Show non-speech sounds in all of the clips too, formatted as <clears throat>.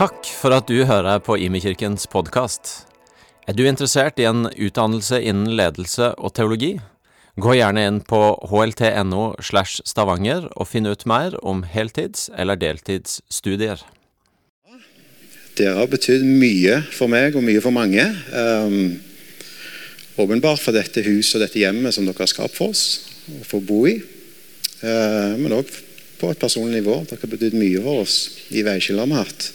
Takk for at du hører på Imekirkens podkast. Er du interessert i en utdannelse innen ledelse og teologi? Gå gjerne inn på hlt.no slash stavanger og finn ut mer om heltids- eller deltidsstudier. Dere har betydd mye for meg og mye for mange. Um, for dette huset og dette hjemmet som dere har skapt for oss og for å bo i. Uh, men òg på et personlig nivå. Dere har betydd mye for oss i veiskillet vi har hatt.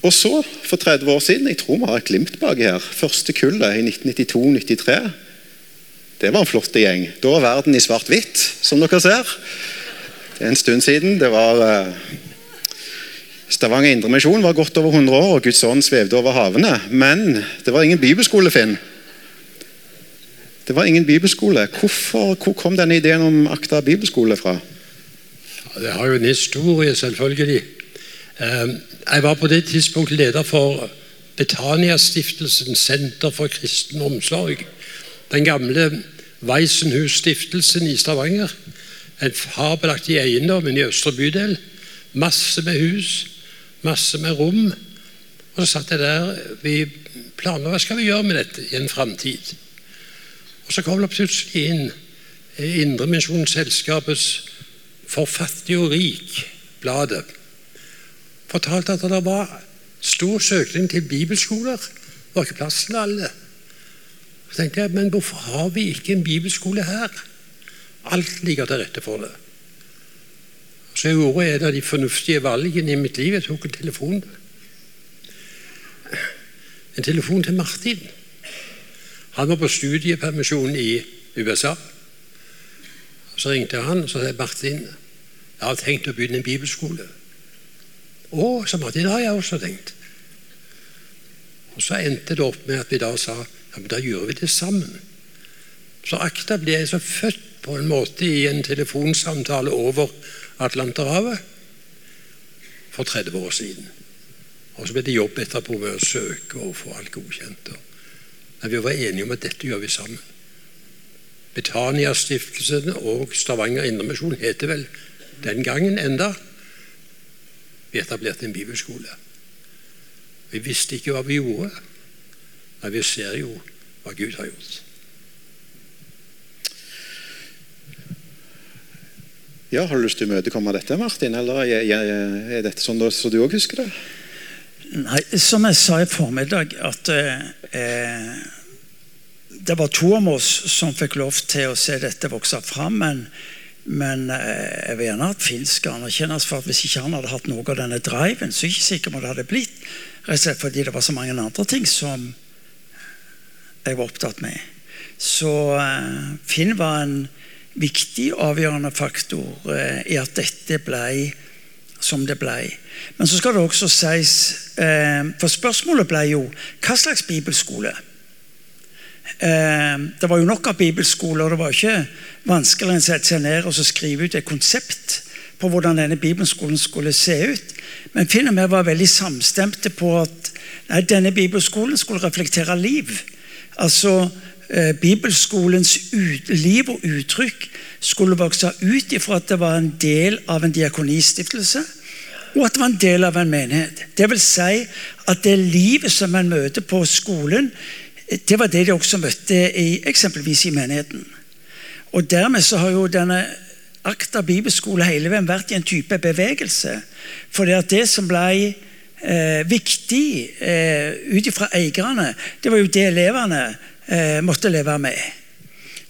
Og så, for 30 år siden, jeg tror vi har et glimt baki her, første kullet i 1992-93 det var en flott gjeng. Da var verden i svart-hvitt, som dere ser. Det er en stund siden. Det var uh, Stavanger Indremisjon var godt over 100 år, og Guds ånd svevde over havene. Men det var ingen bibelskole, Finn. Det var ingen bibelskole. Hvorfor, hvor kom denne ideen om Akta bibelskole fra? Ja, det har jo en historie, selvfølgelig. Ehm, jeg var på det tidspunktet leder for Betania-stiftelsen, Senter for kristen omsorg. Den gamle Weissenhus-stiftelsen i Stavanger. En fabelaktig eiendom i østre bydel. Masse med hus, masse med rom. Og så satt jeg der Vi planla hva skal vi gjøre med dette i en framtid. Og så kom det plutselig inn Indremisjonsselskapets Forfattig og rik-bladet. Fortalte at det var stor søkning til bibelskoler. Det var ikke plass til alle. Så tenkte jeg, Men hvorfor har vi ikke en bibelskole her? Alt ligger til rette for det. Så jeg gjorde et av de fornuftige valgene i mitt liv. Jeg tok en telefon. En telefon til Martin. Han var på studiepermisjon i USA. Så ringte han og sa Martin, jeg har tenkt å begynne en bibelskole. Å, sa Martin, det har jeg også tenkt. Og Så endte det opp med at vi da sa ja, men da gjør vi det sammen. Så Akta ble jeg så født på en måte i en telefonsamtale over Atlanterhavet for 30 år siden. Og så ble det jobb etterpå med å søke og få alt godkjent. Men vi var enige om at dette gjør vi sammen. Betania-stiftelsen og Stavanger Indremisjon heter vel den gangen enda. Vi etablerte en bibelskole. Vi visste ikke hva vi gjorde. Men vi ser jo hva Gud har gjort. Ja, Har du lyst til å imøtekomme dette, Martin? Eller er, dette sånn så du òg husker det? Nei, Som jeg sa i formiddag, at eh, det var to av oss som fikk lov til å se dette vokse fram. Men, men eh, jeg vil gjerne at Finn skal anerkjennes for at hvis ikke han hadde hatt noe av denne driven, så er jeg ikke sikker på det hadde blitt. Rett og slett fordi det var så mange andre ting som jeg var opptatt med. Så eh, Finn var en viktig avgjørende faktor eh, i at dette ble som det ble. Men så skal det også sies eh, For spørsmålet ble jo hva slags bibelskole? Det var jo nok av bibelskoler. Det var ikke vanskelig å sette seg ned og skrive ut et konsept på hvordan denne bibelskolen skulle se ut. Men Finn og jeg var veldig samstemte på at nei, denne bibelskolen skulle reflektere liv. Altså eh, Bibelskolens ut, liv og uttrykk skulle vokse ut ifra at det var en del av en diakonistiftelse, og at det var en del av en menighet. Det vil si at det livet som en møter på skolen, det var det de også møtte i, eksempelvis i menigheten. Og Dermed så har jo denne Akta bibelskole hele veien vært i en type bevegelse. For det det som ble eh, viktig eh, ut ifra eierne, det var jo det elevene eh, måtte leve med.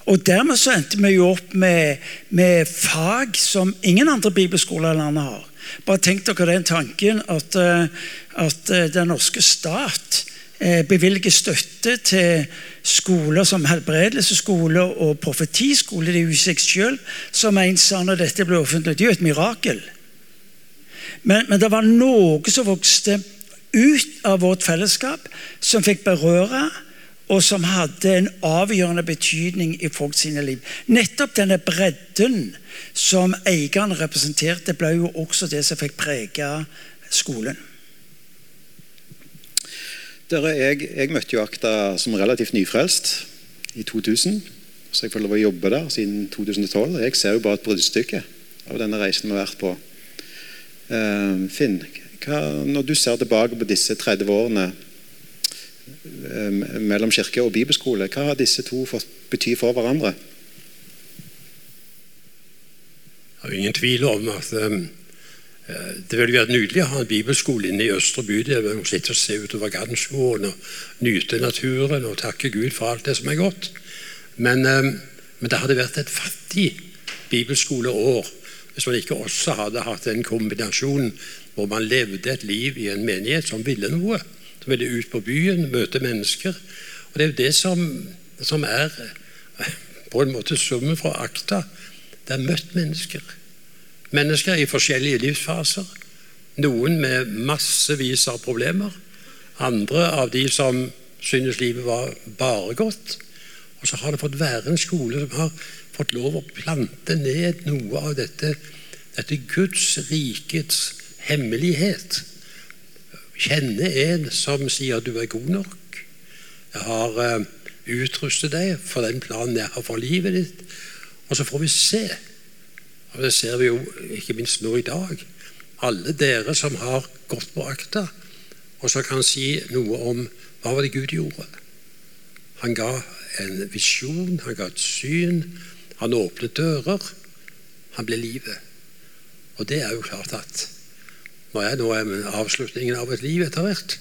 Og Dermed så endte vi jo opp med, med fag som ingen andre bibelskoler i landet har. Bare tenk dere den tanken at, eh, at eh, den norske stat bevilger støtte til skoler som helbredelsesskole og profetiskole. Det er jo i seg selv, som en sa når dette ble offentlig. Det er jo et mirakel. Men, men, det var noe som vokste ut av vårt fellesskap, som fikk berøre, og som hadde en avgjørende betydning i folk sine liv. Nettopp denne bredden som eierne representerte, ble jo også det som fikk prege skolen. Dere, jeg, jeg, møtte jo Akta som relativt nyfrelst i 2000. Så jeg får lov å jobbe der siden 2012. Jeg ser jo bare et bruddstykke av denne reisen vi har vært på. Uh, Finn, Hva, når du ser tilbake på disse 30 årene eh, mellom kirke og bibelskole, hva har disse to fått bety for hverandre? Det er ingen tvil om at um, det ville vært nydelig å ha en bibelskole inne i Østre bydel. man sitter og se utover Gansmoen og nyte naturen og takke Gud for alt det som er godt. Men, um, men det hadde vært et fattig bibelskoleår hvis man ikke også hadde hatt den kombinasjonen hvor man levde et liv i en menighet som ville noe. Som ville ut på byen, møte mennesker. Og Det er jo det som, som er på en måte summen fra akta. Det er møtt mennesker. Mennesker i forskjellige livsfaser. Noen med massevis av problemer. Andre av de som synes livet var bare godt. Og så har det fått være en skole som har fått lov å plante ned noe av dette, dette Guds rikets hemmelighet. Kjenne en som sier du er god nok. Jeg har uh, utrustet deg for den planen jeg har for livet ditt. Og så får vi se. Og Det ser vi jo ikke minst nå i dag. Alle dere som har gått på akta, og som kan si noe om hva var det Gud gjorde. Han ga en visjon, han ga et syn, han åpnet dører. Han ble livet. Og det er jo klart at når jeg nå er med avslutningen av et liv etter hvert,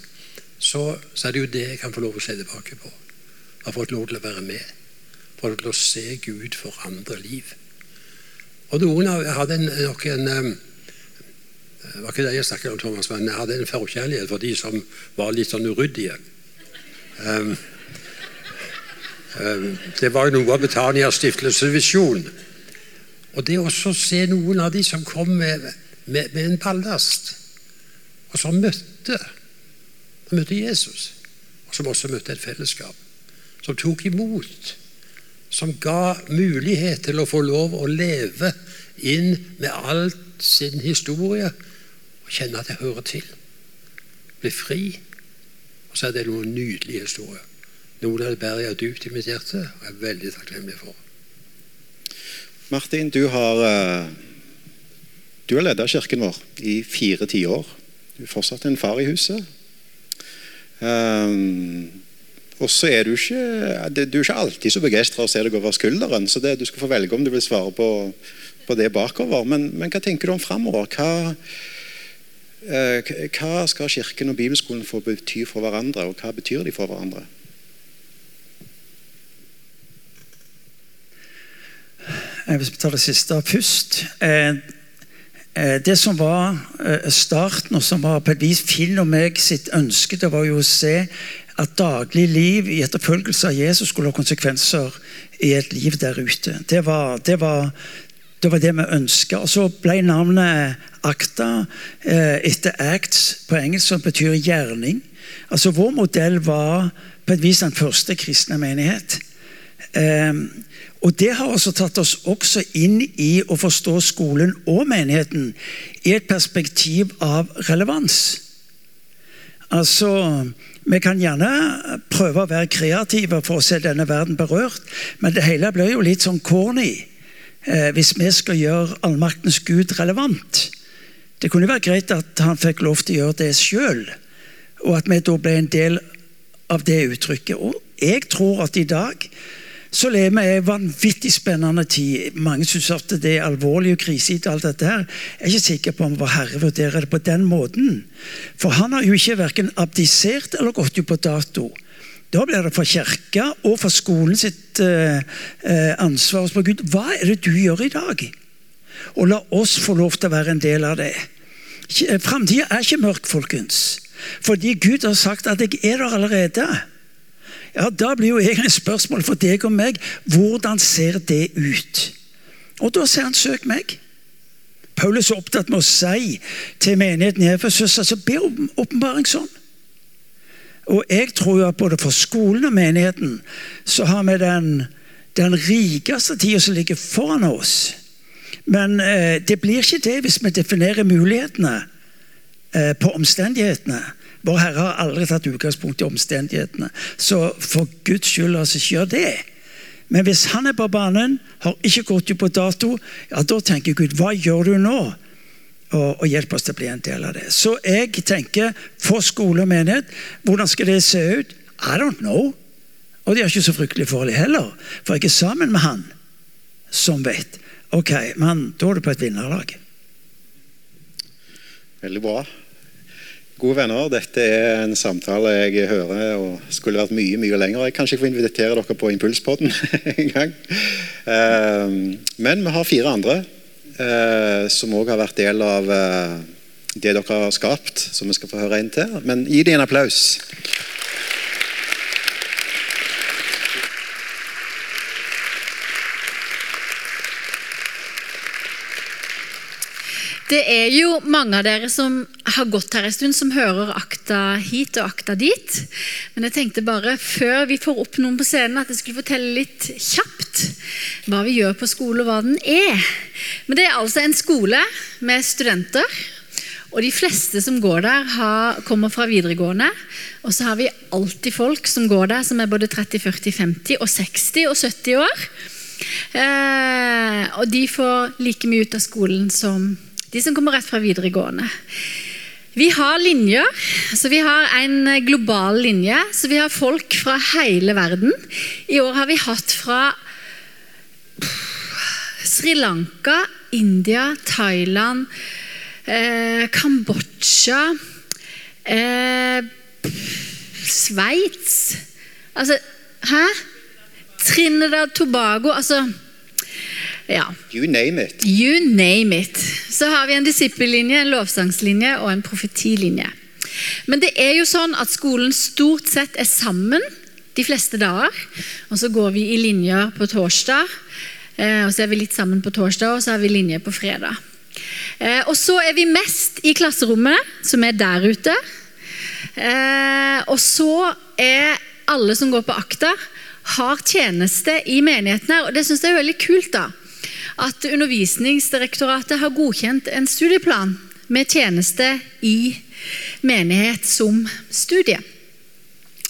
så, så, er det jo det jeg kan få lov å se tilbake på. Jeg har fått lov til å være med. Fått lov til å se Gud forandre liv. Og noen av, hadde nok en um, Det var ikke det jeg snakket om, Thomas, men jeg hadde en forkjærlighet for de som var litt sånn uryddige. Um, um, det var jo noe av Betanias stiftelsesvisjon. Og det å se noen av de som kom med, med, med en ballast og som møtte, møtte Jesus, og som også møtte et fellesskap. Som tok imot. Som ga mulighet til å få lov å leve inn med all sin historie og kjenne at jeg hører til. Bli fri. Og så er det noen nydelige historier. Noen av det bærer jeg dypt i mitt hjerte og er veldig takknemlig for. Martin, du har, eh, du har ledet kirken vår i fire tiår. Du er fortsatt en far i huset. Um, og så er du ikke, du er ikke alltid så begeistra å se deg over skulderen, så det, du skal få velge om du vil svare på, på det bakover. Men, men, hva tenker du om framover? Hva, eh, hva skal Kirken og Bibelskolen få bety for hverandre, og hva betyr de for hverandre? Hvis vi tar det siste først. Eh, Eh, det som var eh, starten, og som var på et vis Finn og meg sitt ønske, det var jo å se at daglig liv i etterfølgelse av Jesus skulle ha konsekvenser i et liv der ute. Det var det, var, det, var det vi ønska. Og så ble navnet ACTA eh, etter ACTS på engelsk, som betyr gjerning. Altså Vår modell var på et vis den første kristne menighet. Og Det har også tatt oss også inn i å forstå skolen og menigheten i et perspektiv av relevans. Altså, Vi kan gjerne prøve å være kreative for å se denne verden berørt, men det hele blir jo litt sånn corny eh, hvis vi skal gjøre allmaktens Gud relevant. Det kunne vært greit at han fikk lov til å gjøre det sjøl, og at vi da ble en del av det uttrykket. Og jeg tror at i dag så lever vi i en vanvittig spennende tid. Mange syns at det er alvorlig og krisete. alt dette her. Jeg er ikke sikker på om vår Herre vurderer det på den måten. For han har jo ikke verken abdisert eller gått ut på dato. Da blir det for kirka og for skolen sitt ansvar å spørre Gud. Hva er det du gjør i dag? Og la oss få lov til å være en del av det. Framtida er ikke mørk, folkens. Fordi Gud har sagt at jeg er der allerede. Ja, Da blir jo egentlig spørsmålet for deg og meg hvordan ser det ut? Og da sier han 'søk meg'. Paulus er opptatt med å si til menigheten i Efesus altså be om åpenbaring sånn. Og jeg tror jo at både for skolen og menigheten så har vi den, den rikeste tida som ligger foran oss. Men eh, det blir ikke det hvis vi definerer mulighetene eh, på omstendighetene. Vår Herre har aldri tatt utgangspunkt i omstendighetene. Så for Guds skyld, la oss ikke gjøre det. Men hvis han er på banen, har ikke gått ut på dato, ja, da tenker Gud hva gjør du nå? og, og hjelp oss til å bli en del av det. Så jeg tenker, for skole og menighet, hvordan skal det se ut? I don't know. Og de er ikke så fryktelig forhold heller, for jeg er sammen med han som vet. Ok, men da er du på et vinnerlag. Veldig bra. Gode venner, dette er en samtale jeg hører og skulle vært mye mye lenger. Jeg kan ikke få invitere dere på Impulspodden <laughs> en gang. Eh, men vi har fire andre eh, som òg har vært del av eh, det dere har skapt, som vi skal få høre inn til. Men gi dem en applaus. Det er jo mange av dere som har gått her en stund, som hører akta hit og akta dit. Men jeg tenkte bare, før vi får opp noen på scenen, at jeg skulle fortelle litt kjapt hva vi gjør på skole, og hva den er. Men det er altså en skole med studenter. Og de fleste som går der, har, kommer fra videregående. Og så har vi alltid folk som går der, som er både 30, 40, 50 og 60 og 70 år. Eh, og de får like mye ut av skolen som de som kommer rett fra videregående. Vi har linjer. så Vi har en global linje. så Vi har folk fra hele verden. I år har vi hatt fra Sri Lanka, India, Thailand, eh, Kambodsja eh, Sveits Altså Hæ? Trinidad, Tobago altså ja. You name it. You name it. Så har vi en disippellinje, en lovsangslinje og en profetilinje. Men det er jo sånn at skolen stort sett er sammen de fleste dager. Og så går vi i linjer på torsdag, eh, og så er vi litt sammen på torsdag, og så har vi linje på fredag. Eh, og så er vi mest i klasserommet, som er der ute. Eh, og så er alle som går på akta, har tjeneste i menighetene. Og det syns jeg er veldig kult. da at Undervisningsdirektoratet har godkjent en studieplan med tjeneste i menighet som studie.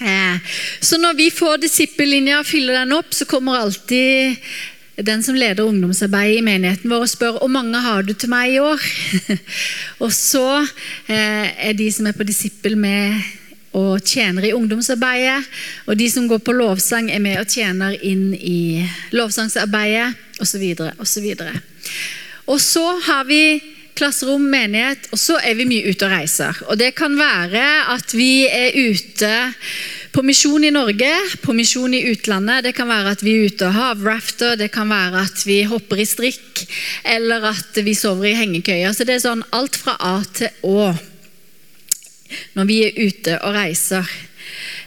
Eh, så når vi får disippellinja og fyller den opp, så kommer alltid den som leder ungdomsarbeidet i menigheten vår og spør hvor mange har du til meg i år. <laughs> og så eh, er de som er på disippel med og tjener i ungdomsarbeidet. Og de som går på lovsang, er med og tjener inn i lovsangsarbeidet osv. osv. Og så har vi klasserom, menighet, og så er vi mye ute og reiser. Og Det kan være at vi er ute på misjon i Norge, på misjon i utlandet. Det kan være at vi er ute og havrafter, det kan være at vi hopper i strikk, eller at vi sover i hengekøyer. Så det er sånn alt fra A til Å når vi er ute og reiser.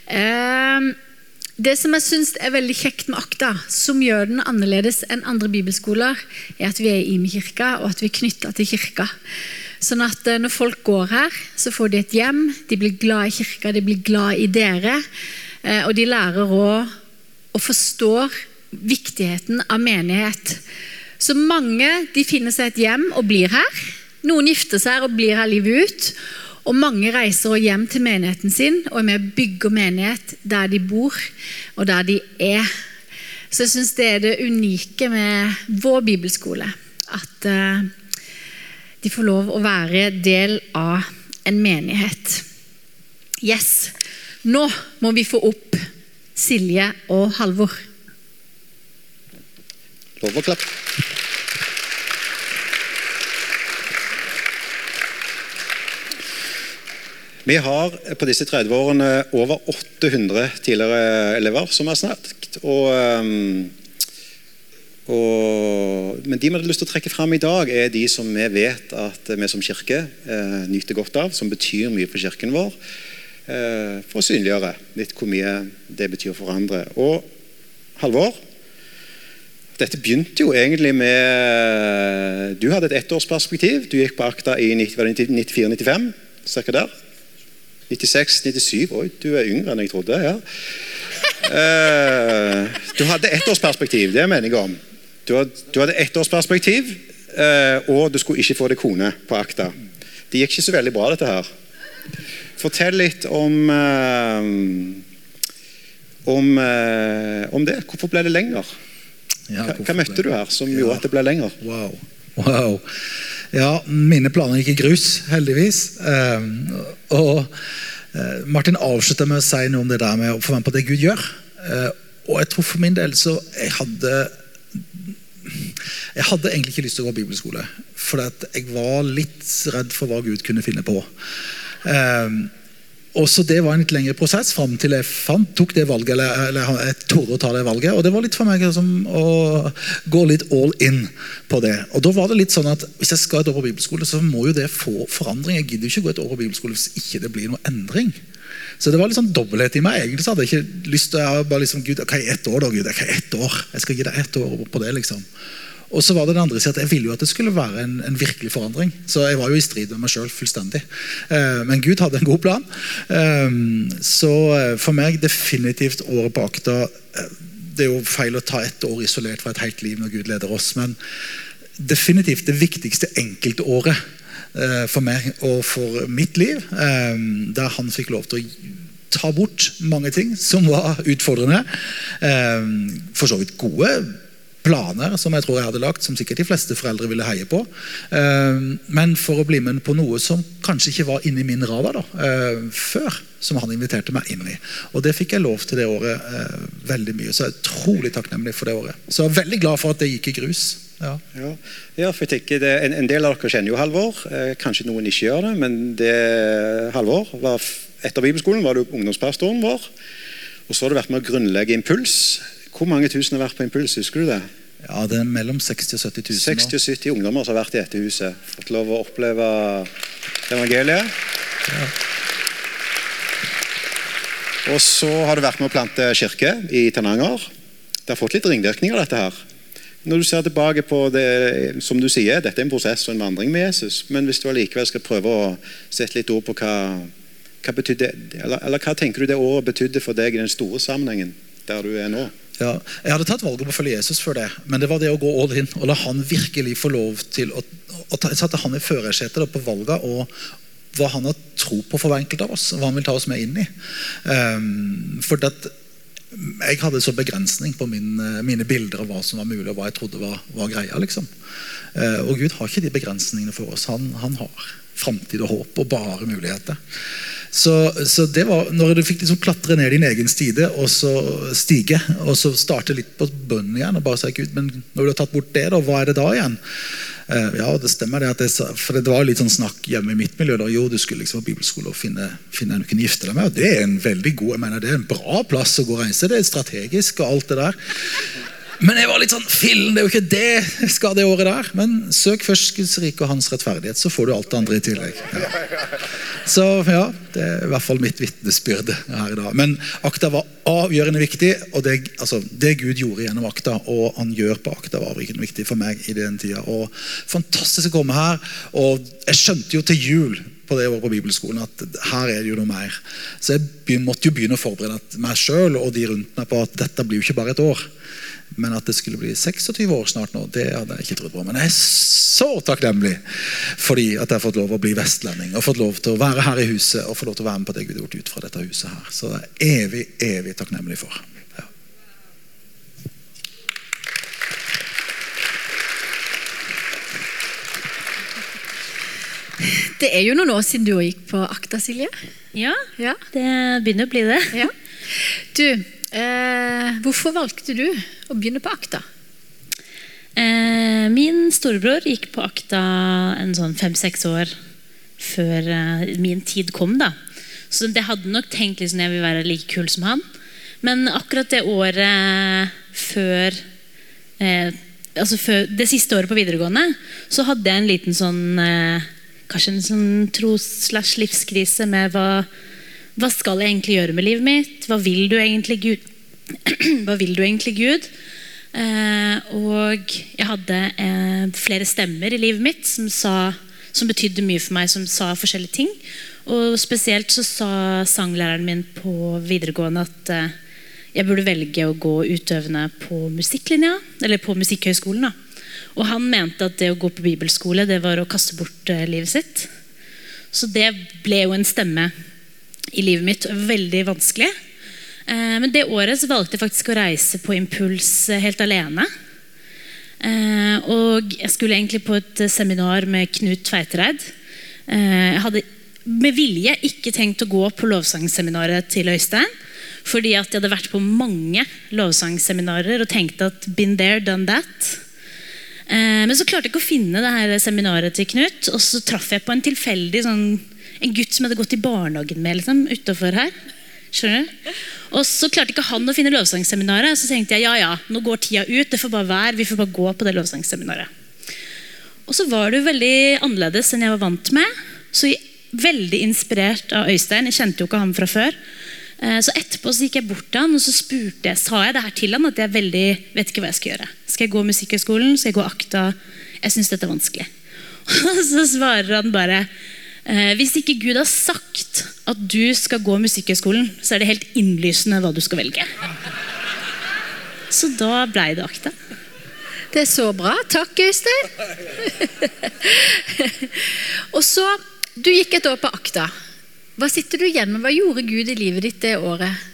Ehm, det som jeg syns er veldig kjekt med Akta, som gjør den annerledes enn andre bibelskoler, er at vi er i kirka, og at vi er knytta til kirka. Sånn at eh, når folk går her, så får de et hjem, de blir glad i kirka, de blir glad i dere. Eh, og de lærer òg og forstår viktigheten av menighet. Så mange de finner seg et hjem og blir her. Noen gifter seg og blir her livet ut. Og mange reiser hjem til menigheten sin og er med å bygge menighet der de bor og der de er. Så jeg syns det er det unike med vår bibelskole. At uh, de får lov å være del av en menighet. Yes. Nå må vi få opp Silje og Halvor. Lov å klappe. Vi har på disse 30 årene over 800 tidligere elever som har snakket. Og, ehm, og, men de vi hadde lyst til å trekke fram i dag, er de som vi vet at vi som kirke eh, nyter godt av, som betyr mye for kirken vår. Eh, for å synliggjøre litt hvor mye det betyr for andre. Og Halvor, dette begynte jo egentlig med Du hadde et ettårsperspektiv. Du gikk på akta i 94-95, ca. der. 96-97 Oi, du er yngre enn jeg trodde. ja. Uh, du hadde ettårsperspektiv, det mener jeg om. Du, hadde, du hadde ettårsperspektiv, uh, og du skulle ikke få deg kone på akta. Det gikk ikke så veldig bra, dette her. Fortell litt om uh, om, om, det. Hvorfor ble det lenger? Ja, hva, hva, møtte du her som gjorde at det ble lenger? Wow. wow. Ja, mine planer gikk i grus, heldigvis. Eh, og eh, Martin avslutta med å si noe om det der med å få være med på det Gud gjør. Eh, og jeg tror for min del så jeg hadde jeg hadde egentlig ikke lyst til å gå bibelskole. For jeg var litt redd for hva Gud kunne finne på. Um, og så Det var en litt lengre prosess fram til jeg fant, tok det valget, eller, eller jeg torde å ta det valget. og Det var litt for meg liksom, å gå litt all in på det. Og da var det litt sånn at Hvis jeg skal et år på bibelskole, så må jo det få forandring. Jeg gidder ikke gå et år på bibelskole hvis ikke det blir noe endring. Så det var litt sånn dobbelthet i meg. Egentlig så hadde jeg ikke lyst til å bare liksom, Gud, ok, ett år da, Gud, ok, ett år. Jeg skal gi deg ett år på det. liksom. Og så var det den andre siden at Jeg ville jo at det skulle være en, en virkelig forandring. Så jeg var jo i strid med meg sjøl fullstendig. Eh, men Gud hadde en god plan. Eh, så eh, for meg definitivt året på akta Det er jo feil å ta ett år isolert fra et helt liv når Gud leder oss, men definitivt det viktigste enkeltåret for meg og for mitt liv. Der han fikk lov til å ta bort mange ting som var utfordrende. For så vidt gode planer som jeg tror jeg hadde lagt, som sikkert de fleste foreldre ville heie på. Eh, men for å bli med på noe som kanskje ikke var inni min radar da, eh, før. Som han inviterte meg inn i. Og det fikk jeg lov til det året eh, veldig mye. Så jeg er utrolig takknemlig for det året. Så jeg er veldig glad for at det gikk i grus. Ja. Ja, ja for jeg tenker en, en, del av dere kjenner jo Halvor. Eh, kanskje noen ikke gjør det, men det Halvor var etter bibelskolen var du ungdomspastoren vår. Og så har du vært med å grunnlegge Impuls. Hvor mange tusen har vært på Impuls? Husker du det? Ja, Det er mellom 60 og 70 000. 60 og 70 ungdommer som har vært i dette huset. Fått lov å oppleve evangeliet. Ja. Og så har du vært med å plante kirke i Tananger. Det har fått litt ringvirkninger, dette her. Når du ser tilbake på det, som du sier, dette er en prosess og en vandring med Jesus, men hvis du allikevel skal prøve å sette litt ord på hva, hva betydde, eller, eller hva tenker du det året betydde for deg i den store sammenhengen der du er nå? Ja, jeg hadde tatt valget på å følge Jesus før det, men det var det å gå all in og la han virkelig få lov til å, å ta, sette han i førersetet på valga og hva han har tro på for hver enkelt av oss, hva han vil ta oss med inn i. Um, for det, jeg hadde så begrensning på min, mine bilder av hva som var mulig, og hva jeg trodde var, var greia. liksom. Uh, og Gud har ikke de begrensningene for oss. Han, han har framtid og håp og bare muligheter. Så, så, det var når du fikk liksom klatre ned din egen stige og så stige, og så starte litt på bunnen igjen og bare si Gud, men når du har tatt bort det, da, hva er det da igjen? Uh, ja, det stemmer det. at det, for det var litt sånn snakk hjemme i mitt miljø. da, Jo, du skulle liksom ha bibelskole og finne, finne en du kunne gifte deg med. og Det er en veldig god, jeg mener, det er en bra plass å gå og reise. Det er strategisk og alt det der. Men jeg var litt sånn Fillen, det er jo ikke det jeg skal det året der. Men søk først Guds rike og hans rettferdighet, så får du alt det andre i tillegg. Ja. Så ja, det er i hvert fall mitt vitnesbyrd her i dag. Men akta var avgjørende viktig, og det, altså, det, Gud gjorde gjennom akta, og han gjør på akta, var avgjørende viktig for meg i den tida. Og Fantastisk å komme her. Og jeg skjønte jo til jul på det året på bibelskolen at her er det jo noe mer. Så jeg måtte jo begynne å forberede meg sjøl og de rundt meg på at dette blir jo ikke bare et år. Men at det skulle bli 26 år snart nå, det hadde jeg ikke trodd på. Men jeg er så takknemlig fordi at jeg har fått lov å bli vestlending og fått lov til å være her i huset og få lov til å være med på det Gud har gjort ut fra dette huset her. Så det er evig, evig takknemlig for. Ja. Det er jo noen år siden du gikk på Akta, Silje. Ja, ja. det begynner å bli det. Ja. Du, Eh, hvorfor valgte du å begynne på AKTA? Eh, min storebror gikk på AKTA en sånn fem-seks år før eh, min tid kom. da. Så det hadde nok tenkt liksom, jeg vil være like kul som han. Men akkurat det året før, eh, altså før Det siste året på videregående så hadde jeg en liten sånn eh, Kanskje en sånn tros-slash-livskrise med hva hva skal jeg egentlig gjøre med livet mitt? Hva vil du egentlig, Gud? <clears throat> Vil du egentlig, Gud? Eh, og jeg hadde eh, flere stemmer i livet mitt som, sa, som betydde mye for meg, som sa forskjellige ting. Og spesielt så sa sanglæreren min på videregående at eh, jeg burde velge å gå utøvende på musikklinja, eller på Musikkhøgskolen. Og han mente at det å gå på bibelskole det var å kaste bort eh, livet sitt. Så det ble jo en stemme i livet mitt. Veldig vanskelig. Eh, men det året så valgte jeg faktisk å reise på impuls eh, helt alene. Og jeg skulle egentlig på et seminar med Knut Tveitereid. Jeg hadde med vilje ikke tenkt å gå på lovsangseminaret til Øystein. Fordi at jeg hadde vært på mange lovsangseminarer og tenkt at been there, done that. Eh, men så klarte jeg ikke å finne det her seminaret til Knut. Og så traff jeg på en tilfeldig sånn, en gutt som hadde gått i barnehagen med liksom, utenfor her. Skjønner du? Og så klarte ikke han å finne lovsangseminaret. Så tenkte jeg ja, ja, nå går tida ut. Det får bare være, Vi får bare gå på det lovsangseminaret. Og så var det jo veldig annerledes enn jeg var vant med. Så veldig inspirert av Øystein. Jeg kjente jo ikke ham fra før. Eh, så etterpå så gikk jeg bort til han og så spurte jeg, sa jeg det her til han at jeg veldig, vet ikke hva jeg skal gjøre. Skal jeg gå Musikkhøgskolen? Skal jeg gå AKTA? Jeg syns dette er vanskelig. <laughs> Og så svarer han bare Eh, hvis ikke Gud har sagt at du skal gå Musikkhøgskolen, så er det helt innlysende hva du skal velge. Så da blei det akta. Det er så bra. Takk, Øystein. <laughs> og så, Du gikk et år på Akta. Hva sitter du igjen med? Hva gjorde Gud i livet ditt det året?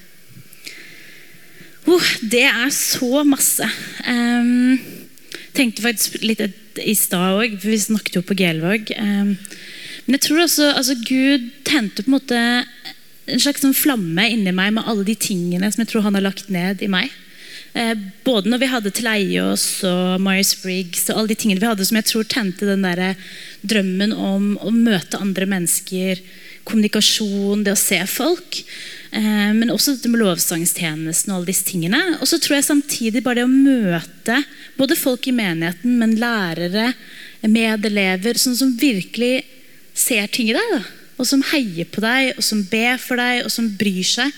Oh, det er så masse. Um, tenkte faktisk litt i stad òg, for vi snakket jo på Gelvåg. Um, men jeg tror også altså, Gud tente på en måte en slags sånn flamme inni meg med alle de tingene som jeg tror han har lagt ned i meg. Eh, både når vi hadde Tleiås og Myers-Briggs og alle de tingene vi hadde som jeg tror tente den der drømmen om å møte andre mennesker, kommunikasjon, det å se folk. Eh, men også dette med lovsangstjenesten og alle disse tingene. Og så tror jeg samtidig bare det å møte både folk i menigheten, men lærere, medelever, sånn som virkelig ser ting i deg. Da. Og som heier på deg, og som ber for deg, og som bryr seg.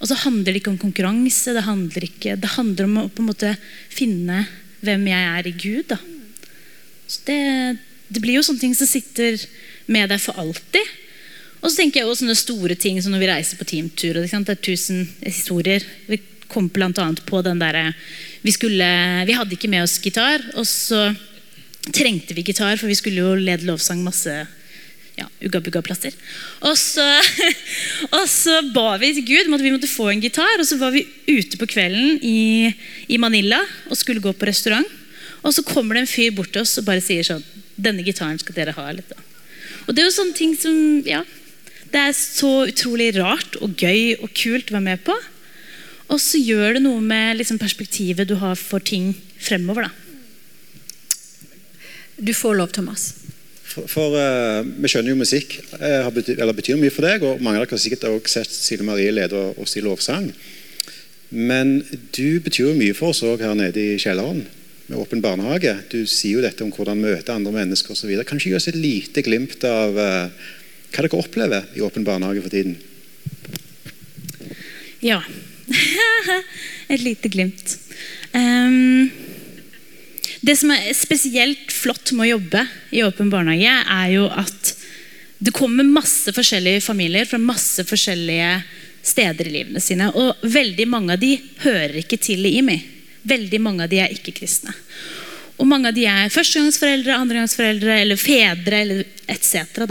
Og så handler det ikke om konkurranse, det handler, ikke, det handler om å på en måte finne hvem jeg er i Gud. Da. Så det, det blir jo sånne ting som sitter med deg for alltid. Og så tenker jeg også sånne store ting som når vi reiser på teamtur. Det er tusen historier. Vi kom bl.a. på den derre vi, vi hadde ikke med oss gitar, og så trengte vi gitar, for vi skulle jo lede lovsang masse ja, ugga-bugga-plasser. Og, <laughs> og så ba vi til Gud om at vi måtte få en gitar. Og så var vi ute på kvelden i, i, Manila og skulle gå på restaurant. Og så kommer det en fyr bort til oss og bare sier sånn Denne gitaren skal dere ha. Litt, da. Og det er jo sånne ting som ja, det er så utrolig rart og gøy og kult å være med på. Og så gjør det noe med liksom, perspektivet du har for ting fremover. da. Du får lov, Thomas. For, for uh, Vi skjønner jo musikk uh, betyr, betyr, mye for deg, og mange av dere har sikkert også sett Sile Marie lede oss i lovsang. Men du betyr jo mye for oss òg her nede i kjelleren med Åpen barnehage. Du sier jo dette om hvordan møte andre mennesker osv. Kanskje gi oss et lite glimt av uh, hva dere opplever i Åpen barnehage for tiden? Ja. <laughs> et lite glimt. Um, det som er spesielt flott med å jobbe i Åpen barnehage, er jo at det kommer masse forskjellige familier fra masse forskjellige steder i livene sine. Og veldig mange av de hører ikke til i IMI. Veldig mange av de er ikke-kristne. Og mange av de er førstegangsforeldre, andregangsforeldre eller fedre eller etc.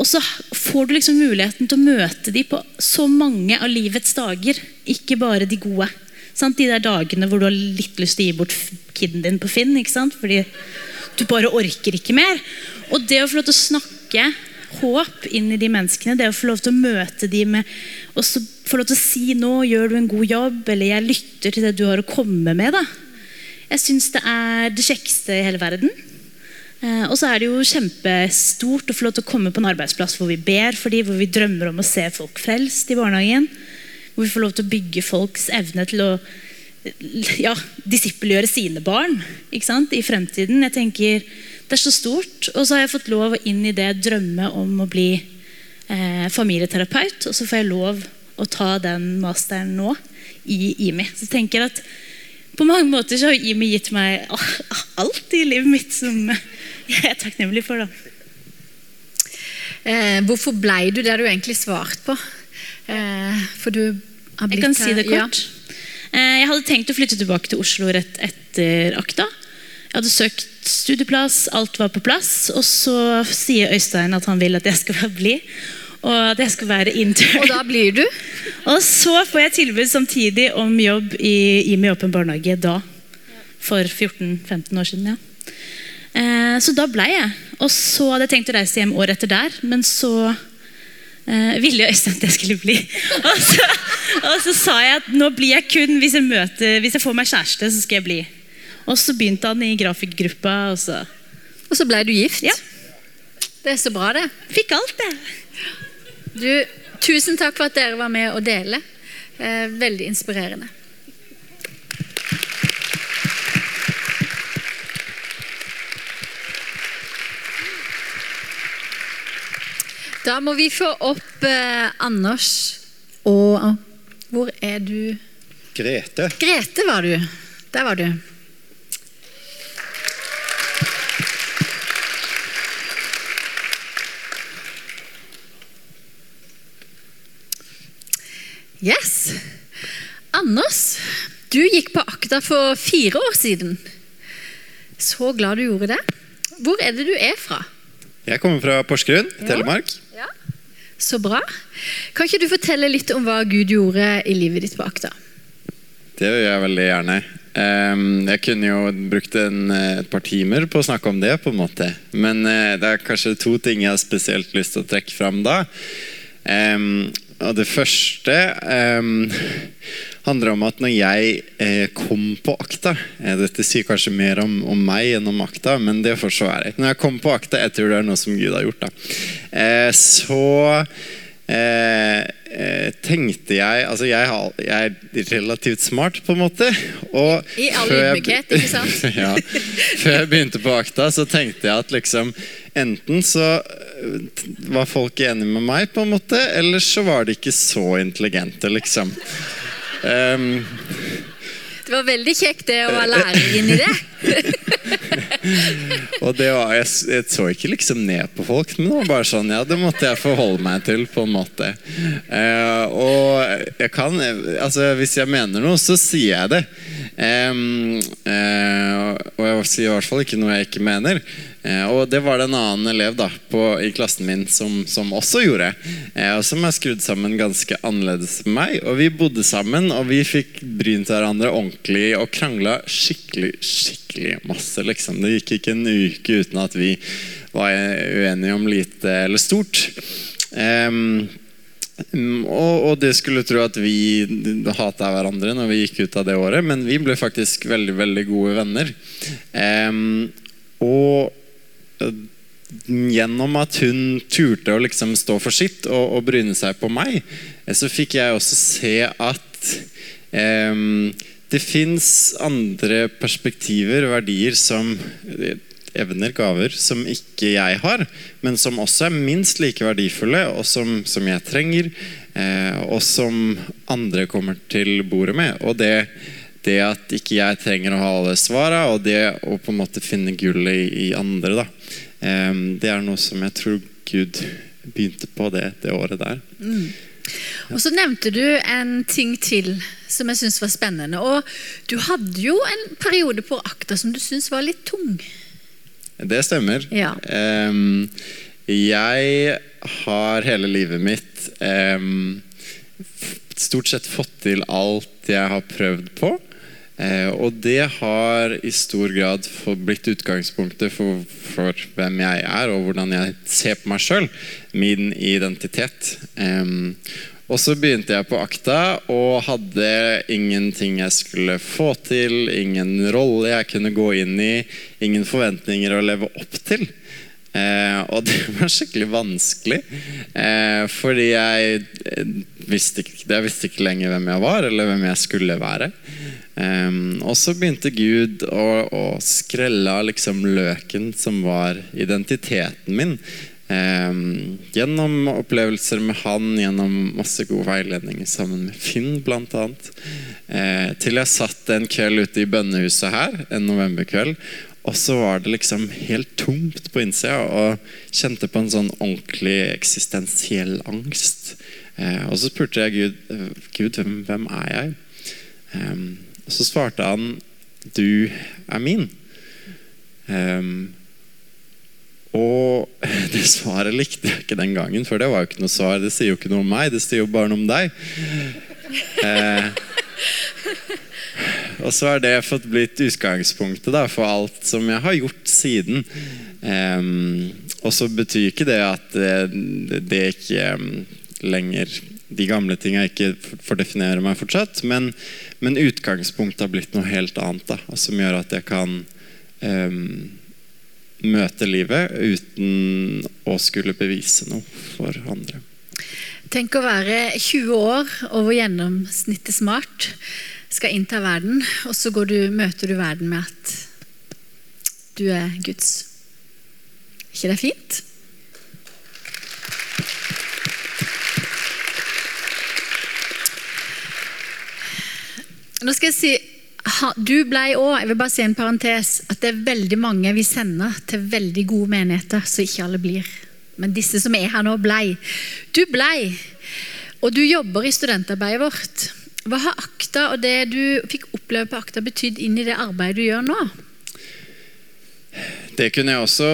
Og så får du liksom muligheten til å møte dem på så mange av livets dager. Ikke bare de gode. Sant? De der dagene hvor du har litt lyst til å gi bort kiden din på Finn. Fordi du bare orker ikke mer. Og det å få lov til å snakke håp inn i de menneskene, det å få lov til å møte dem med og så få lov til å si 'nå gjør du en god jobb', eller 'jeg lytter til det du har å komme med', da. Jeg syns det er det kjekkeste i hele verden. Eh, og så er det jo kjempestort å få lov til å komme på en arbeidsplass hvor vi ber for dem, hvor vi drømmer om å se folk frelst i barnehagen. Hvor vi får lov til å bygge folks evne til å ja, disippelgjøre sine barn i fremtiden. Jeg tenker, Det er så stort. Og så har jeg fått lov inn i det drømme om å bli eh, familieterapeut. Og så får jeg lov å ta den masteren nå i IMI. Så jeg tenker at på mange måter så har IMI gitt meg alt i livet mitt som jeg er takknemlig for. da. Eh, hvorfor blei du det du egentlig svarte på? Eh, for du har blitt Jeg kan si det kort. Ja. Eh, jeg hadde tenkt å flytte tilbake til Oslo rett etter akta. Jeg hadde søkt studieplass, alt var på plass. Og så sier Øystein at han vil at jeg skal bli. Og at jeg skal være intern. Og da blir du? Og så får jeg tilbud samtidig om jobb i IMI Åpen barnehage da. For 14-15 år siden, ja. Eh, så da ble jeg. Og så hadde jeg tenkt å reise hjem året etter der, men så eh, ville jo Øystein at jeg skulle bli. <laughs> Og så, og så sa jeg at nå blir jeg kun hvis jeg, møter, hvis jeg får meg kjæreste, så skal jeg bli. Og så begynte han i grafikkgruppa, og så Og så ble du gift. Ja. Det er så bra, det. fikk alt, det. Du, tusen takk for at dere var med å dele. Eh, veldig inspirerende. Da må vi få opp eh, Anders og Hvor er du? Grete. Grete var du. Der var du. Yes. Anders, du gikk på akta for fire år siden. Så glad du gjorde det. Hvor er det du er fra? Jeg kommer fra Porsgrunn, Telemark. Ja. ja. Så bra. Kan ikke du fortelle litt om hva Gud gjorde i livet ditt bak, da? Det gjør jeg veldig gjerne. Ehm, jeg kunne jo brukt en, eh, et par timer på å snakke om det, på en måte. Men eh, det er kanskje to ting jeg har spesielt lyst til å trekke fram da. Ehm, og det første ehm, handler om at når jeg eh, kom på akta eh, Dette sier kanskje mer om, om meg enn om akta, men det får så være. Når jeg kom på akta, jeg tror det er noe som Gud har gjort, da. Eh, så eh, tenkte jeg Altså, jeg, har, jeg er relativt smart, på en måte. Og I all ydmykhet, ikke sant? <laughs> ja. Før jeg begynte på akta, så tenkte jeg at liksom Enten så var folk enige med meg, på en måte, eller så var de ikke så intelligente, liksom. Ehm, Det var veldig kjekt det å være lærer inni det. <laughs> og det var, jeg, jeg så ikke liksom ned på folk, men det var bare sånn, ja, det måtte jeg forholde meg til, på en måte. Uh, og jeg kan, altså hvis jeg mener noe, så sier jeg det. Um, uh, og jeg sier i hvert fall ikke noe jeg ikke mener. Eh, og det var det en annen elev da, på, i klassen min som, som også gjorde. Eh, og som er skrudd sammen ganske annerledes enn meg. Og vi bodde sammen, og vi fikk brynt hverandre ordentlig og krangla skikkelig, skikkelig masse. liksom. Det gikk ikke en uke uten at vi var uenige om lite eller stort. Mm, og, og det skulle tro at vi hata hverandre når vi gikk ut av det året, men vi ble faktisk veldig veldig gode venner. Um, og gjennom at hun turte å liksom stå for sitt og, og bryne seg på meg, eh, så fikk jeg også se at em, det fins andre perspektiver, verdier, som eh, evner, gaver, som ikke jeg har, men som også er minst like verdifulle, og som, som jeg trenger, eh, og som andre kommer til bordet med. Og det, det at ikke jeg trenger å ha alle svara, og det å på en måte finne gullet i, andre, da. Det er noe som jeg tror Gud begynte på det, det året der. Og så nevnte du en ting til som jeg syns var spennende. Og du hadde jo en periode på akta som du syntes var litt tung. Det stemmer. Ja. Jeg har hele livet mitt stort sett fått til alt jeg har prøvd på. Eh, og det har i stor grad blitt utgangspunktet for, for hvem jeg er, og hvordan jeg ser på meg sjøl. Min identitet. Og så begynte jeg på akta og hadde ingenting jeg skulle få til, ingen rolle jeg kunne gå inn i, ingen forventninger å leve opp til. Eh, og det <laughs> var skikkelig vanskelig, eh, fordi jeg eh, visste, ikke, jeg visste ikke lenger hvem jeg var, eller hvem jeg skulle være. Eh, og så begynte Gud å, å skrelle av liksom løken som var identiteten min. Um, gjennom opplevelser med han, gjennom masse god veiledning sammen med Finn bl.a. Uh, til jeg satt en kveld ute i bønnehuset her, en novemberkveld, og så var det liksom helt tomt på innsida, og kjente på en sånn ordentlig eksistensiell angst. Uh, og så spurte jeg Gud, eh, Gud hvem, hvem er jeg? Eh, og så svarte han, du er min. Um, og <laughs> det svaret likte jeg ikke den gangen, for det var jo ikke noe svar. Det sier jo ikke noe om meg, det sier jo bare noe om deg. Eh, Og så har det fått blitt utgangspunktet da, for alt som jeg har gjort siden. Um, og så betyr ikke det at det, det ikke um, lenger De gamle tingene ikke får definere meg fortsatt, men, men, utgangspunktet har blitt noe helt annet. Da, som gjør at jeg kan um, møte livet uten å skulle bevise noe for andre. Tenk å være 20 år og hvor gjennomsnittet smart, skal innta verden, og så du, møter du verden med at du er Guds. ikke det fint? Nå skal jeg si du ble òg, jeg vil bare si en parentes, at det er veldig mange vi sender til veldig gode menigheter, så ikke alle blir. Men disse som er her nå, blei. Du blei, og du jobber i studentarbeidet vårt. Hva har Akta og det du fikk oppleve på Akta betydd inn i det arbeidet du gjør nå? Det kunne jeg også,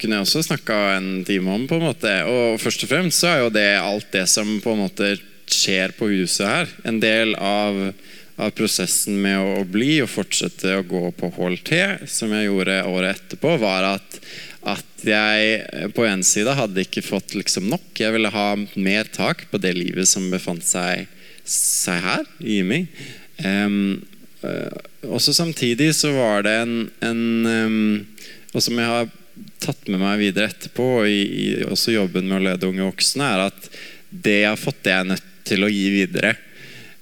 kunne også snakka en time om. på en måte. Og først og fremst så er jo det alt det som på en måte skjer på huset her. En del av av prosessen med å bli og fortsette å gå på HLT, som jeg gjorde året etterpå, var at, at jeg på en side hadde ikke fått liksom nok. Jeg ville ha mer tak på det livet som befant seg, seg her i meg. Um, uh, også samtidig så var det en, en um, Og som jeg har tatt med meg videre etterpå, i, i også jobben med å lede unge voksne, er at det jeg har fått, det er nødt til å gi videre.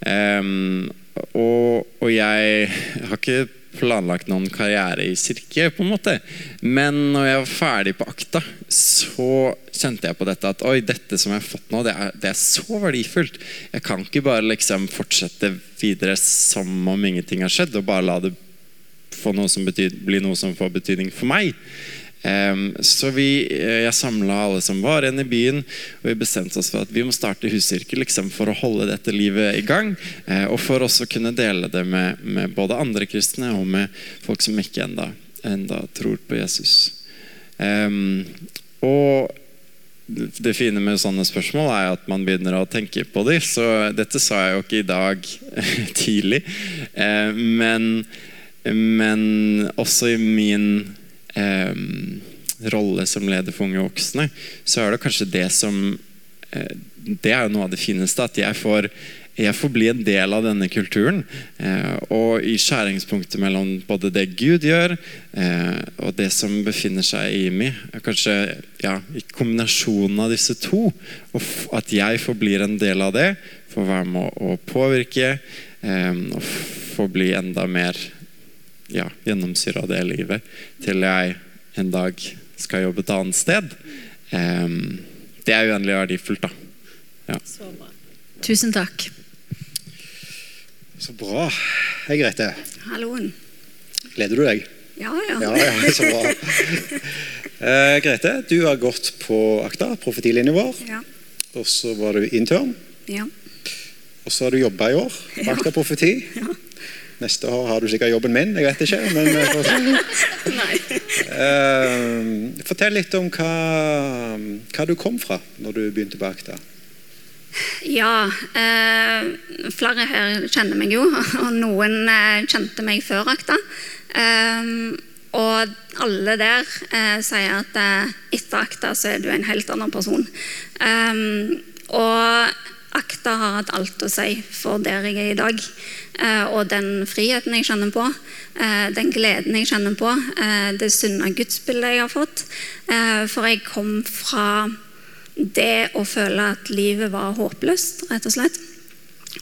Um, og, og, jeg har ikke planlagt noen karriere i kirke, på en måte. Men når jeg var ferdig på akta, så kjente jeg på dette at oi, dette som jeg har fått nå, det er, det er så verdifullt. Jeg kan ikke bare liksom fortsette videre som om ingenting har skjedd, og bare la det noe betyr, bli noe som får betydning for meg. Um, så vi, eh, jeg samla alle som var igjen i byen, og vi bestemte oss for at vi må starte huskirke liksom, for å holde dette livet i gang. Uh, og for også å kunne dele det med, med, både andre kristne og med folk som ikke enda, enda tror på Jesus. Um, og det fine med sånne spørsmål er at man begynner å tenke på dem. Så dette sa jeg jo ikke i dag <laughs> tidlig. Uh, men, men også i min eh, rolle som leder for unge voksne, så er det kanskje det som eh, Det er jo noe av det fineste. At jeg får, jeg får bli en del av denne kulturen. Eh, og i skjæringspunktet mellom både det Gud gjør, eh, og det som befinner seg i meg. Kanskje ja, i kombinasjonen av disse to. Og at jeg forblir en del av det, får være med å påvirke. Eh, og får bli enda mer ja, gjennomsyra det livet til jeg en dag skal jobbe et annet sted. Um, det er uendelig verdifullt, da. Ja. Så bra. Tusen takk. Så bra. Hei, Grete. Halloen. Gleder du deg? Ja, ja. ja, ja så bra. uh, Grete, du har gått på Akta, profetilinja vår. Ja. Og så var du intern. Ja. Og så har du jobba i år på Akta profeti. Ja. Neste år har du sikkert jobben min, jeg vet ikke. Men uh, <laughs> fortell litt om hva, hva, du kom fra når du begynte på Akta. Ja, eh, flere her kjenner meg jo, og noen eh, kjente meg før Akta. Eh, og alle der eh, sier at etter Akta så er du en helt annen person. og Akta har hatt alt å si for der jeg er i dag. Eh, og den friheten jeg kjenner på, eh, den gleden jeg kjenner på, eh, det sunne gudsbildet jeg har fått. For jeg kom fra det å føle at livet var håpløst, rett og slett.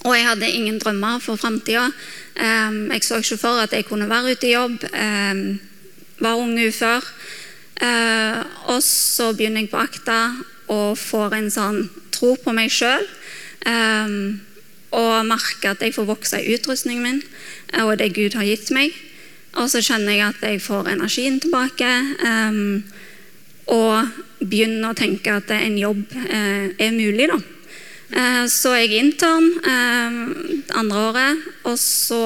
Og jeg hadde ingen drømmer for framtida. Jeg så ikke for at jeg kunne være ute i jobb. Var ung ufør. Og så begynner jeg på akta og får en sånn tro på meg sjøl Um, og merker at jeg får vokse i utrustningen min eh, og det Gud har gitt meg. Og så kjenner jeg at jeg får energien tilbake. Um, og begynner å tenke at en jobb uh, er mulig, da. Uh, så jeg er intern uh, andre året, og så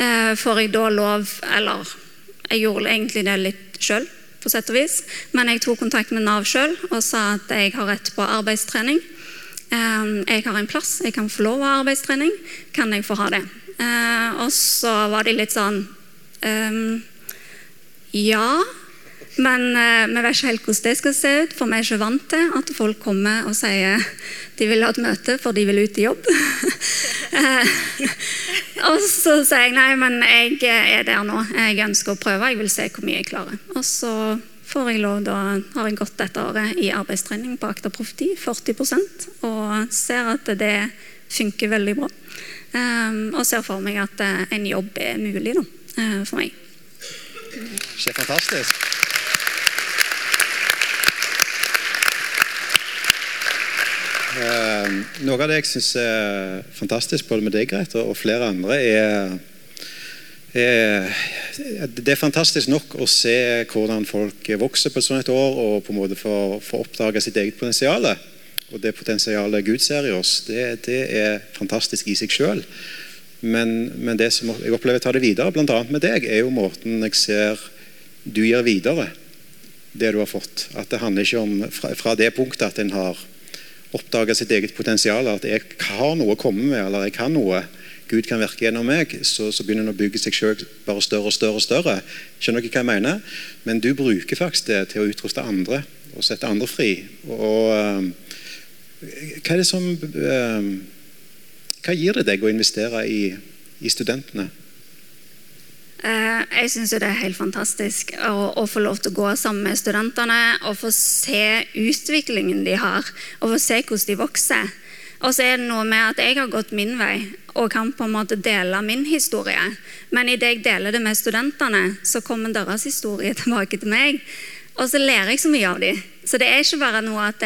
får jeg da lov Eller jeg gjorde egentlig det litt sjøl, på sett og vis. Men jeg tok kontakt med Nav sjøl og sa at jeg har rett på arbeidstrening. Ehm, jeg har en plass, jeg kan få lov ha arbeidstrening. Kan jeg få ha det? Eh, og så var de litt sånn ehm, Ja, men eh, vi vet ikke helt hvordan det skal se ut, for vi er ikke vant til at folk kommer og sier de vil ha et møte, for de vil ut i jobb. <laughs> Eh, og så sier jeg nei, men jeg er der nå. Jeg ønsker å prøve. Jeg vil se hvor mye jeg klarer. Og så får jeg lov, da har jeg gått dette året i arbeidstrening på Akta Profeti, 40% og ser at det funker veldig bra. Um, og ser for meg at uh, en jobb er mulig da, uh, for meg. Det er fantastisk. Eh, noe av det jeg syns er fantastisk både med deg, Grete, og flere andre, er Det er fantastisk nok å se hvordan folk vokser på et sånt år og på en måte får, får oppdage sitt eget potensial. Og det potensialet Gud ser i oss, det, det er fantastisk i seg sjøl. Men, men, det som jeg opplever å ta det videre, bl.a. med deg, er jo måten jeg ser du gir videre det du har fått. At det handler ikke om fra, fra det punktet at en har oppdaga sitt eget potensial, at jeg har noe å komme med, eller jeg kan noe, Gud kan virke gjennom meg, så, så begynner en å bygge seg selv bare større og større. og større. Skjønner dere hva jeg mener? Men du bruker faktisk det til å utruste andre og sette andre fri. Og um, Hva er det som um, Hva gir det deg å investere i, i studentene? Eh, jeg syns det er helt fantastisk å, å, få lov til å gå sammen med studentene og få se utviklingen de har, og få se hvordan de vokser. Og så er det noe med at jeg har gått min vei og kan på en måte dele min historie. Men idet jeg deler det med studentene, så kommer deres historie <laughs> tilbake til meg. Og så lærer jeg så mye av dem. Så det er ikke bare noe at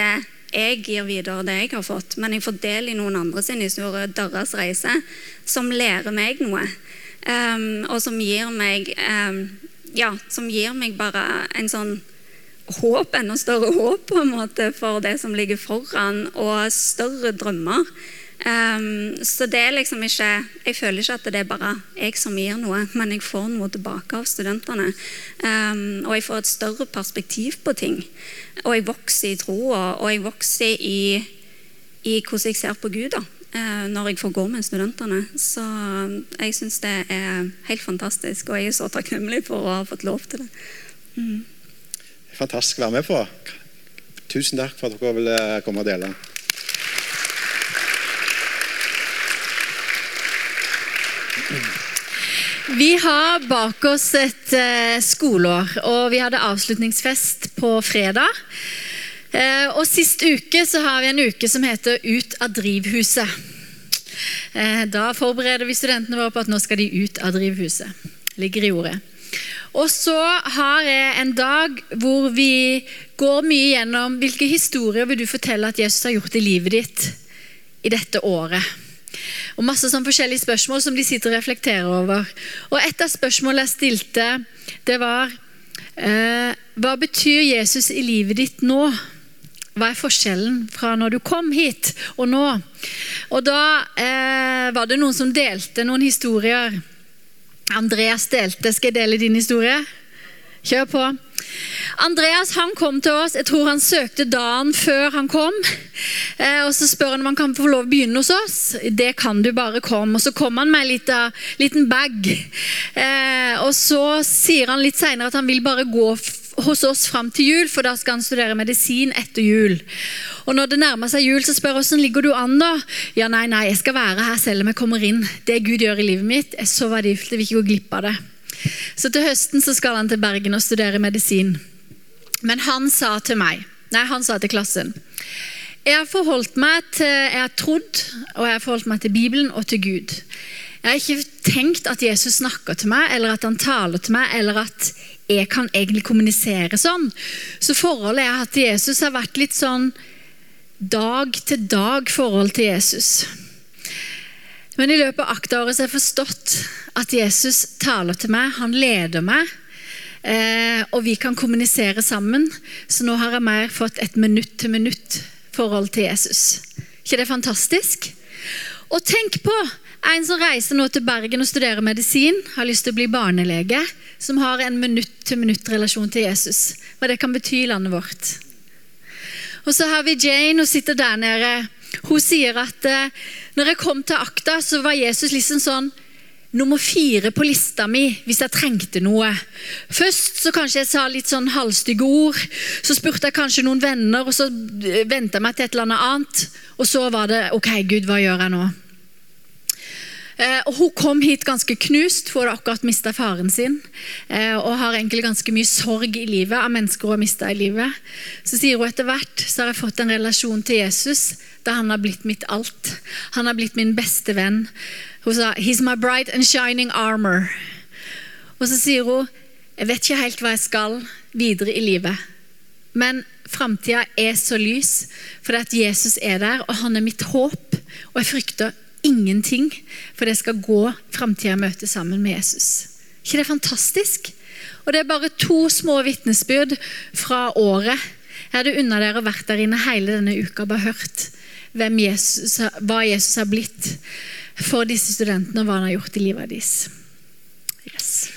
jeg gir videre det jeg har fått, men jeg får del i noen andre sin historie, deres reise, som lærer meg noe. Um, og som gir meg um, Ja, som gir meg bare en sånn håp, enda større håp på en måte for det som ligger foran, og større drømmer. Um, så det er liksom ikke Jeg føler ikke at det er bare jeg som gir noe, men jeg får noe tilbake av studentene. Um, og jeg får et større perspektiv på ting. Og jeg vokser i troa, og jeg vokser i, i hvordan jeg ser på Gud. da uh, når jeg får gå med studentene. Så jeg syns det er helt fantastisk, og jeg er så takknemlig for å ha fått lov til det. Mm. Fantastisk å være med på. Tusen takk for at dere ville komme og dele. Vi har bak oss et uh, skoleår, og vi hadde avslutningsfest på fredag. Eh, og Sist uke så har vi en uke som heter Ut av drivhuset. Eh, da forbereder vi studentene våre på at nå skal de ut av drivhuset. Ligger i ordet. Og så har jeg en dag hvor vi går mye gjennom hvilke historier vil du fortelle at Jesus har gjort i livet ditt i dette året. Og masse sånn forskjellige spørsmål som de sitter og reflekterer over. Og Et av spørsmålene jeg stilte, det var eh, Hva betyr Jesus i livet ditt nå? Hva er forskjellen fra når du kom hit og nå? Og Da eh, var det noen som delte noen historier. Andreas delte. Skal jeg dele din historie? Kjør på. Andreas han kom til oss. Jeg tror han søkte dagen før han kom. Eh, og Så spør han om han kan få lov å begynne hos oss. Det kan du, bare kom. Og Så kom han med en liten, liten bag. Eh, og Så sier han litt seinere at han vil bare gå hos oss fram til jul, for da skal han studere medisin etter jul. Og Når det nærmer seg jul, så spør jeg hvordan ligger du an da? Ja, nei, nei, jeg skal være her selv om jeg kommer inn. Det Gud gjør i livet mitt, er så verdifullt. Jeg vil ikke gå glipp av det. Så til høsten så skal han til Bergen og studere medisin. Men han sa til meg, nei, han sa til klassen Jeg har forholdt meg til, jeg har trodd og jeg har forholdt meg til Bibelen og til Gud. Jeg har ikke tenkt at Jesus snakker til meg, eller at han taler til meg, eller at jeg kan egentlig kommunisere sånn. Så forholdet jeg har hatt til Jesus, har vært litt sånn dag-til-dag-forhold til Jesus. Men i løpet av aktåret har jeg forstått at Jesus taler til meg, han leder meg. Eh, og vi kan kommunisere sammen. Så nå har jeg mer fått et minutt-til-minutt-forhold til Jesus. ikke det fantastisk? Og tenk på en som reiser nå til Bergen og studerer medisin, har lyst til å bli barnelege, som har en minutt-til-minutt-relasjon til Jesus. Hva det kan bety i landet vårt. Og så har vi Jane, hun sitter der nede. Hun sier at eh, når jeg kom til Akta, så var Jesus liksom sånn nummer fire på lista mi hvis jeg trengte noe. Først så kanskje jeg sa litt sånn halvstygge ord. Så spurte jeg kanskje noen venner, og så venta jeg meg til et eller annet. Og så var det OK, Gud, hva gjør jeg nå? Eh, og Hun kom hit ganske knust, hun hadde akkurat mista faren sin. Eh, og har egentlig ganske mye sorg i livet av mennesker hun har mista i livet. Så sier hun etter hvert så har jeg fått en relasjon til Jesus da han har blitt mitt alt. Han har blitt min beste venn. Hun sa 'He's my bright and shining armor'. Og så sier hun 'Jeg vet ikke helt hva jeg skal videre i livet', men framtida er så lys fordi at Jesus er der, og han er mitt håp. Og jeg frykter ingenting, for det skal gå framtida i møte sammen med Jesus. ikke det er fantastisk? Og Det er bare to små vitnesbyrd fra året. Jeg hadde unna dere å vært der inne hele denne uka og bare hørt Jesus, hva Jesus har blitt for disse studentene, og hva han har gjort i livet deres. Yes.